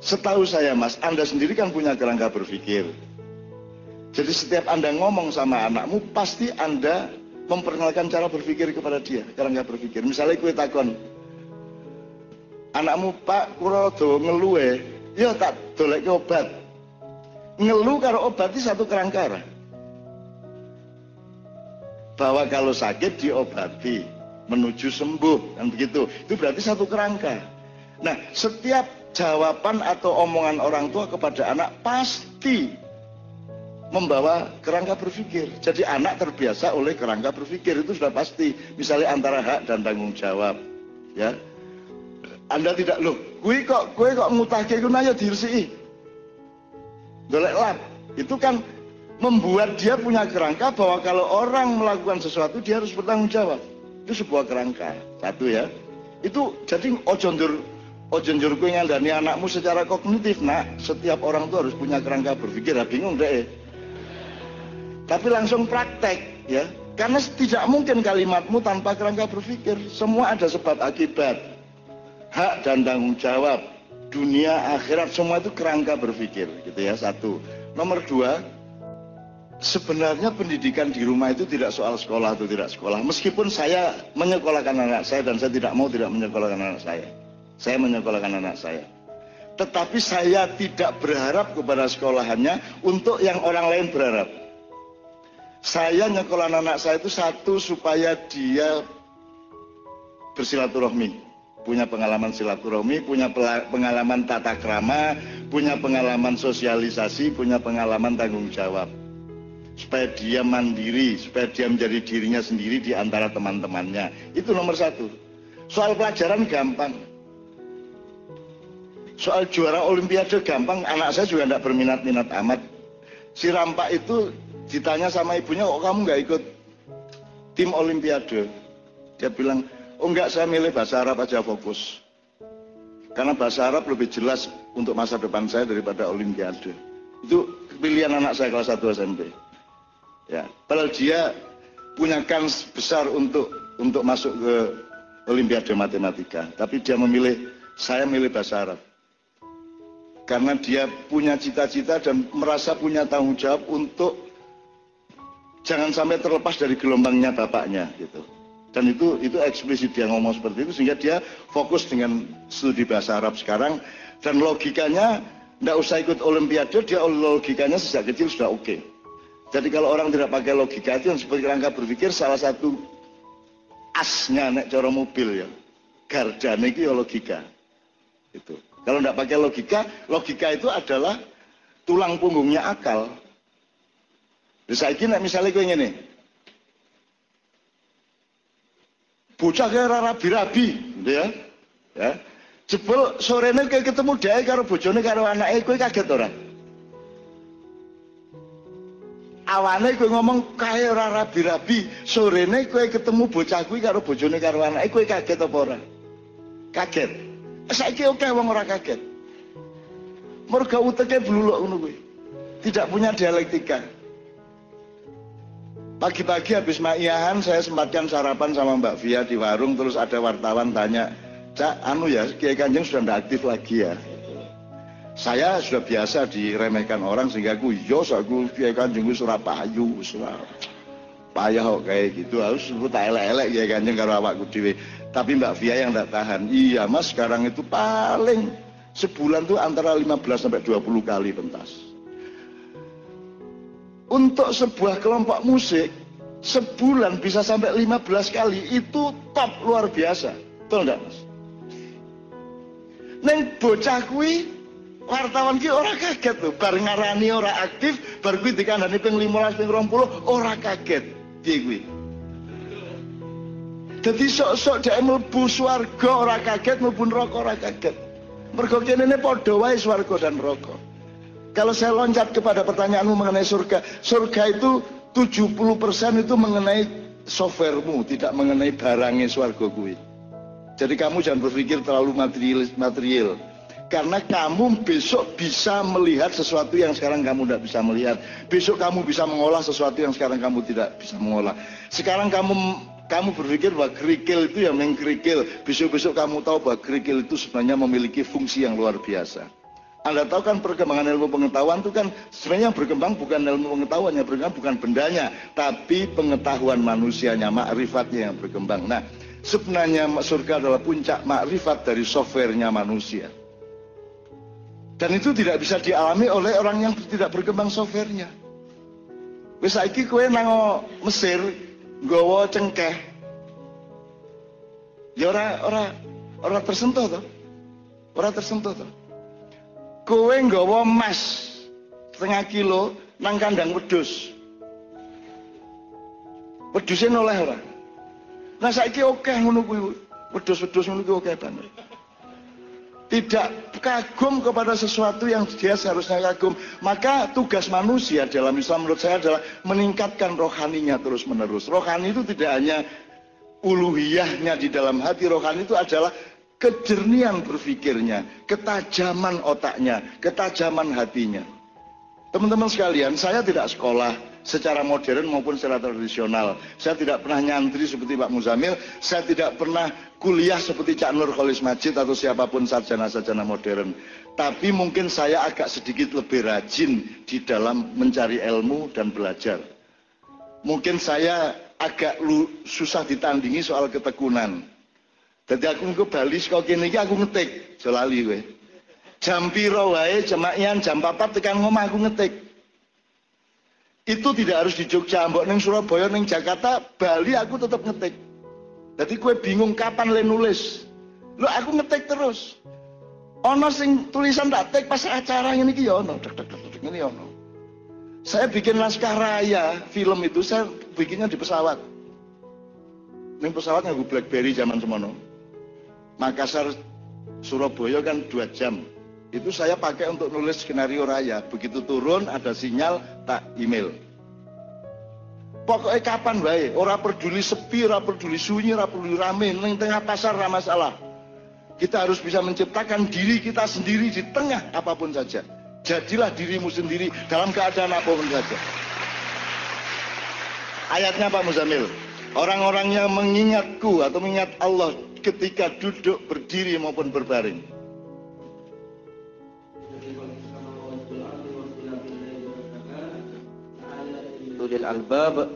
Setahu saya mas, Anda sendiri kan punya kerangka berpikir. Jadi setiap Anda ngomong sama anakmu, pasti Anda memperkenalkan cara berpikir kepada dia, kerangka berpikir. Misalnya kue takon, anakmu pak kurodo ngeluwe, ya tak dolek obat. Ngeluh karo obat itu satu kerangka. Bahwa kalau sakit diobati, menuju sembuh, kan begitu. Itu berarti satu kerangka. Nah, setiap jawaban atau omongan orang tua kepada anak pasti membawa kerangka berpikir. Jadi anak terbiasa oleh kerangka berpikir itu sudah pasti. Misalnya antara hak dan tanggung jawab, ya. Anda tidak loh, kue kok kue kok ngutake iku naya dirsi. Golek lap. Itu kan membuat dia punya kerangka bahwa kalau orang melakukan sesuatu dia harus bertanggung jawab. Itu sebuah kerangka. Satu ya. Itu jadi ojondur ojo njur kowe ngandani anakmu secara kognitif nak. Setiap orang tuh harus punya kerangka berpikir. Ya bingung deh. Tapi langsung praktek ya. Karena tidak mungkin kalimatmu tanpa kerangka berpikir. Semua ada sebab akibat. Hak dan tanggung jawab. Dunia akhirat semua itu kerangka berpikir gitu ya. Satu. Nomor dua sebenarnya pendidikan di rumah itu tidak soal sekolah atau tidak sekolah. Meskipun saya menyekolahkan anak saya dan saya tidak mau tidak menyekolahkan anak saya saya menyekolahkan anak saya. Tetapi saya tidak berharap kepada sekolahannya untuk yang orang lain berharap. Saya nyekolah anak saya itu satu supaya dia bersilaturahmi, punya pengalaman silaturahmi, punya pengalaman tata krama, punya pengalaman sosialisasi, punya pengalaman tanggung jawab. Supaya dia mandiri, supaya dia menjadi dirinya sendiri di antara teman-temannya. Itu nomor satu. Soal pelajaran gampang soal juara olimpiade gampang anak saya juga tidak berminat-minat amat. Si rampak itu ditanya sama ibunya kok kamu nggak ikut tim olimpiade? Dia bilang oh enggak saya milih bahasa Arab aja fokus. Karena bahasa Arab lebih jelas untuk masa depan saya daripada olimpiade. Itu pilihan anak saya kelas 1 SMP ya padahal dia punya kans besar untuk untuk masuk ke olimpiade matematika. Tapi dia memilih saya milih bahasa Arab karena dia punya cita-cita dan merasa punya tanggung jawab untuk jangan sampai terlepas dari gelombangnya bapaknya gitu. Dan itu itu eksplisit dia ngomong seperti itu sehingga dia fokus dengan studi bahasa Arab sekarang dan logikanya tidak usah ikut olimpiade dia logikanya sejak kecil sudah oke. Okay. Jadi kalau orang tidak pakai logika itu yang seperti rangka berpikir salah satu asnya naik cara mobil ya. Gardane itu ya logika. Itu. Kalau tidak pakai logika, logika itu adalah tulang punggungnya akal. Saya kira misalnya gue ini, bocah kayak rabi-rabi, gitu ya, ya. Jebol sorenya kayak ketemu dia karo bojone karo anaknya, gue kaget orang. Awalnya gue ngomong kayak orang rabi-rabi, sorenya gue ketemu bocah gue karo bojone karo anaknya, gue kaget orang? Kaget. Saiki oke wong ora kaget. Mergo uteke bluluk ngono kuwi. Tidak punya dialektika. Pagi-pagi habis makiahan saya sempatkan sarapan sama Mbak Via di warung terus ada wartawan tanya, "Cak, anu ya, Kiai Kanjeng sudah tidak aktif lagi ya?" Saya sudah biasa diremehkan orang sehingga aku, "Yo, aku Kiai Kanjeng payu, wis payah kok kayak gitu harus sebut elek-elek Kiai Kanjeng karo awakku dhewe tapi Mbak Via yang tidak tahan. Iya mas sekarang itu paling sebulan tuh antara 15 sampai 20 kali pentas. Untuk sebuah kelompok musik sebulan bisa sampai 15 kali itu top luar biasa. Betul enggak mas? Neng bocah wartawan ki ora kaget tuh bar ngarani ora aktif bar kuwi dikandani ping 15 ping 20 ora kaget piye kuwi jadi sok-sok dia mlebu swarga ora kaget, mlebu neraka ora kaget. Mergo kene padha wae swarga dan neraka. Kalau saya loncat kepada pertanyaanmu mengenai surga, surga itu 70% itu mengenai softwaremu, tidak mengenai barangnya swarga kuwi. Jadi kamu jangan berpikir terlalu material, material. Karena kamu besok bisa melihat sesuatu yang sekarang kamu tidak bisa melihat. Besok kamu bisa mengolah sesuatu yang sekarang kamu tidak bisa mengolah. Sekarang kamu kamu berpikir bahwa kerikil itu yang mengkerikil. Besok-besok kamu tahu bahwa kerikil itu sebenarnya memiliki fungsi yang luar biasa. Anda tahu kan perkembangan ilmu pengetahuan itu kan sebenarnya berkembang bukan ilmu pengetahuan yang berkembang bukan bendanya, tapi pengetahuan manusianya, makrifatnya yang berkembang. Nah, sebenarnya surga adalah puncak makrifat dari softwarenya manusia. Dan itu tidak bisa dialami oleh orang yang tidak berkembang softwarenya. Wis saiki kowe nang Mesir nggawa cengkeh. Ya ora ora ora tersentuh to. Ora tersentuh to kowe nggawa emas setengah kilo nang kandang wedhus. Wedhuse noleh ora? Nah saiki oke ngono kuwi. Wedhus-wedhus ngono kuwi banget. Tidak kagum kepada sesuatu yang dia seharusnya kagum. Maka tugas manusia dalam Islam menurut saya adalah meningkatkan rohaninya terus menerus. Rohani itu tidak hanya uluhiyahnya di dalam hati. Rohani itu adalah kejernihan berpikirnya, ketajaman otaknya, ketajaman hatinya. Teman-teman sekalian, saya tidak sekolah secara modern maupun secara tradisional. Saya tidak pernah nyantri seperti Pak Muzamil, saya tidak pernah kuliah seperti Cak Nur Kholis Majid atau siapa pun sarjana-sarjana modern. Tapi mungkin saya agak sedikit lebih rajin di dalam mencari ilmu dan belajar. Mungkin saya agak susah ditandingi soal ketekunan. Jadi aku ke Bali saka kene aku ngetik, aja lali kowe. Jam pira wae jemakian jam 4 tekan ngomah aku ngetik. Itu tidak harus di Jogja, mbok ning Surabaya, ning Jakarta, Bali aku tetap ngetik. Jadi kue bingung kapan le nulis. Lo aku ngetik terus. Ono sing tulisan tak tek pas acara ini ki ya ono. Dek dek dek ini ono. Saya bikin naskah raya film itu saya bikinnya di pesawat. Ini pesawat gue BlackBerry zaman semono. Makassar Surabaya kan dua jam itu saya pakai untuk nulis skenario raya. Begitu turun ada sinyal tak email. Pokoknya kapan baik? Orang peduli sepi orang peduli sunyi orang peduli rame. Neng tengah pasar ramah masalah. Kita harus bisa menciptakan diri kita sendiri di tengah apa pun saja. Jadilah dirimu sendiri dalam keadaan apa pun saja. Ayatnya Pak Muzamil orang-orang yang mengingatku atau mengingat Allah ketika duduk berdiri maupun berbaring. Ulil albab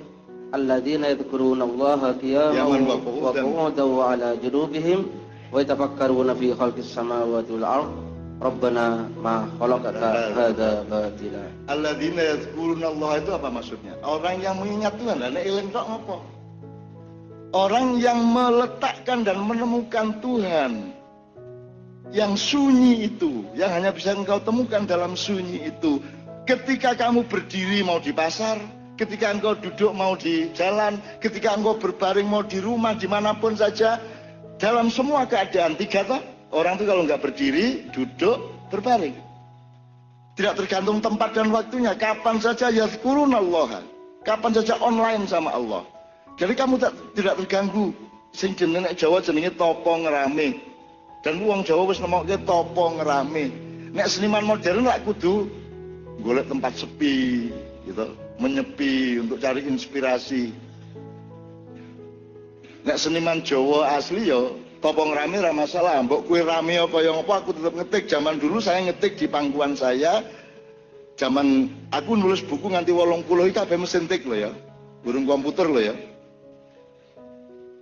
alladzina yadhkuruna Allah qiyaman wa qu'udan wa 'ala junubihim wa yatafakkaruna fi khalqis samawati wal ard Rabbana ma khalaqta hadza batila. Alladzina yadhkuruna Allah itu apa maksudnya? Orang yang mengingat Tuhan, nek eling kok ngopo? Orang yang meletakkan dan menemukan Tuhan yang sunyi itu, yang hanya bisa engkau temukan dalam sunyi itu. Ketika kamu berdiri mau di pasar, ketika engkau duduk mau di jalan, ketika engkau berbaring mau di rumah, di mana pun saja, dalam semua keadaan tiga toh, orang itu kalau nggak berdiri, duduk, berbaring. Tidak tergantung tempat dan waktunya, kapan saja ya Allah, kapan saja online sama Allah. Jadi kamu tak, tidak terganggu. Sing jenenge Jawa jenenge topo ngerame. Dan uang Jawa wis nemokke topo ngerame. Nek seniman modern lak kudu golek tempat sepi gitu, menyepi untuk cari inspirasi. Nek seniman Jawa asli yo topo ngerame ra masalah. Mbok kue rame apa yang apa aku tetap ngetik. Zaman dulu saya ngetik di pangkuan saya. Zaman aku nulis buku nganti wolong puluh itu mesin tik loh ya. Burung komputer loh ya.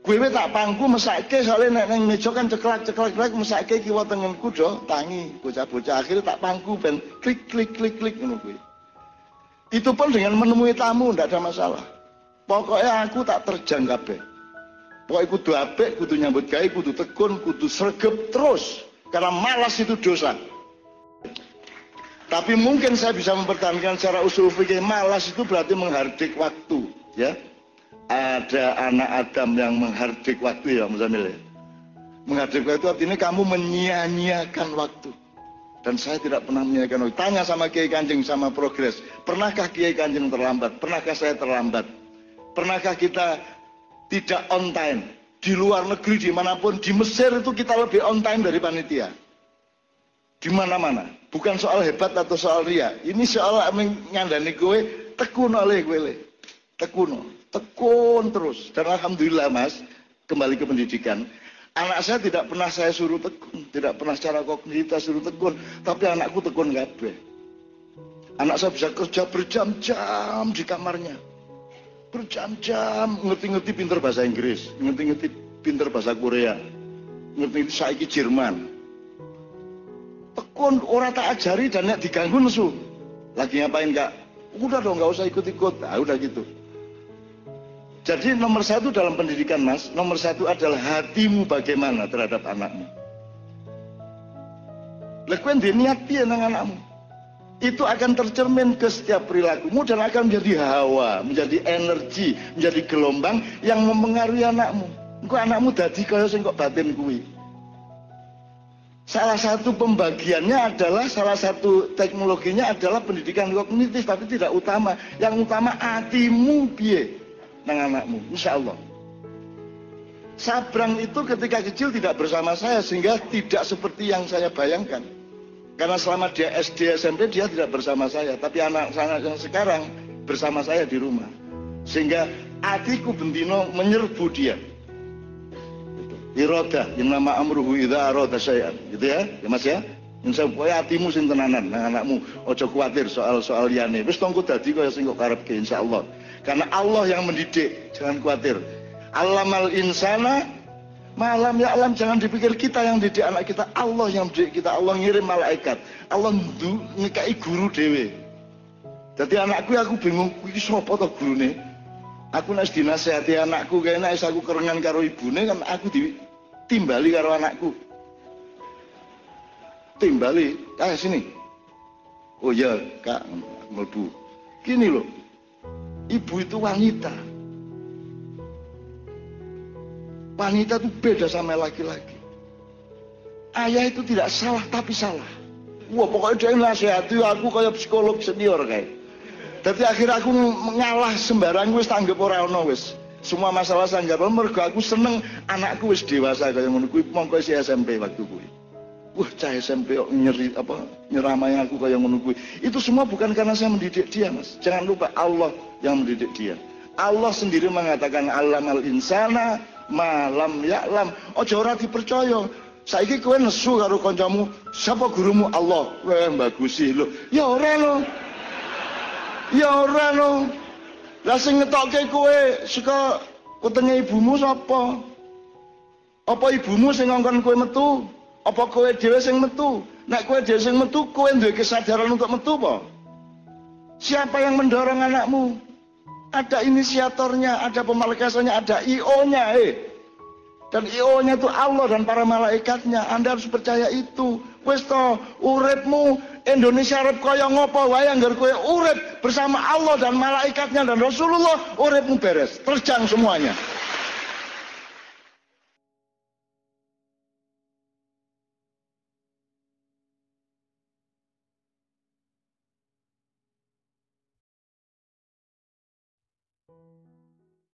Kowe tak pangku mesake soalnya nek ning meja kan ceklak-ceklak mesake kiwa tengenku do tangi bocah-bocah akhirnya tak pangku ben klik klik klik klik ngono. Itu pun dengan menemui tamu ndak ada masalah. Pokoknya aku tak terjang kabeh. Pokoknya kudu apik, kudu nyambut gawe, kudu tekun, kudu sregep terus. Karena malas itu dosa. Tapi mungkin saya bisa mempertahankan secara usul fikih malas itu berarti menghardik waktu, ya ada anak Adam yang menghardik waktu ya Muzamil ya. Menghardik waktu artinya kamu menyia-nyiakan waktu. Dan saya tidak pernah menyia-nyiakan waktu. Tanya sama Kiai Kanjeng sama progres. Pernahkah Kiai Kanjeng terlambat? Pernahkah saya terlambat? Pernahkah kita tidak on time? Di luar negeri di mana pun, di Mesir itu kita lebih on time dari panitia. Di mana-mana. Bukan soal hebat atau soal ria. Ini soal menyandani gue, tekun oleh gue. Tekun tekun terus dan alhamdulillah mas kembali ke pendidikan Anak saya tidak pernah saya suruh tekun, tidak pernah secara kognitif suruh tekun, tapi anakku tekun kabeh. Anak saya bisa kerja berjam-jam di kamarnya. Berjam-jam ngerti-ngerti pinter bahasa Inggris, ngerti-ngerti pinter bahasa Korea, ngerti-ngerti saiki Jerman. Tekun orang tak ajari dan nek diganggu nesu. Lagi ngapain kak? Udah dong nggak usah ikut-ikut. Nah, udah gitu. Jadi nomor satu dalam pendidikan mas, nomor satu adalah hatimu bagaimana terhadap anakmu. Lekuen niat dia dengan anakmu. Itu akan tercermin ke setiap perilakumu dan akan menjadi hawa, menjadi energi, menjadi gelombang yang mempengaruhi anakmu. Engkau anakmu dadi kaya sing kok batin kuwi. Salah satu pembagiannya adalah salah satu teknologinya adalah pendidikan kognitif tapi tidak utama. Yang utama hatimu piye nang anakmu, insya Allah. Sabrang itu ketika kecil tidak bersama saya sehingga tidak seperti yang saya bayangkan. Karena selama dia SD SMP dia tidak bersama saya, tapi anak-anak yang sekarang bersama saya di rumah. Sehingga adikku bendino menyerbu dia. Iroda yang nama amruhu idza arada syai'an. Gitu ya, ya Mas ya. Insya Allah hatimu sing tenanan, nah anakmu ojo khawatir soal-soal liane. Wis tongku dadi kaya sing kok karepke insyaallah. Karena Allah yang mendidik, jangan khawatir. Alamal insana malam ya alam jangan dipikir kita yang didik anak kita, Allah yang mendidik kita, Allah ngirim malaikat, Allah ngekai guru dewe. Jadi anakku aku bingung, iki sapa to gurune? Aku nek dinasehati anakku kayaknya aku kerengan karo ibune kan aku ditimbali karo anakku. Timbali, kayak sini. Oh ya, Kak, mlebu. Gini loh, Ibu itu wanita. Wanita itu beda sama laki-laki. Ayah itu tidak salah tapi salah. Wah pokoknya dia nasihati aku kayak psikolog senior kayak. Tapi akhirnya aku ngalah sembarang wis tanggap ora ono wis. Semua masalah sanggap mergo aku seneng anakku wis dewasa kayak ngono kuwi mongko si SMP waktu kuwi. Wah, cah SMP nyeri apa nyeramai aku kayak kuwi. Itu semua bukan karena saya mendidik dia, Mas. Jangan lupa Allah yang mendidik dia. Allah sendiri mengatakan alam al insana malam ya'lam. Ojo ora dipercaya. Saiki kowe nesu karo kancamu, siapa gurumu? Allah. Wah, bagusi lho. Ya ora lho. Ya ora lho. Lah sing ngetokke kowe saka wetenge ibumu sapa? Apa ibumu sing ngongkon kowe metu? Apa kowe dhewe sing metu? Nek kowe dhewe sing metu, kowe duwe kesadaran untuk metu apa? Siapa yang mendorong anakmu? Ada inisiatornya, ada pemalekasannya, ada IO-nya, eh. Dan IO-nya itu Allah dan para malaikatnya. Anda harus percaya itu. Wes to, uripmu Indonesia arep kaya ngopo wae anggar kowe urip bersama Allah dan malaikatnya dan Rasulullah, uripmu beres, terjang semuanya.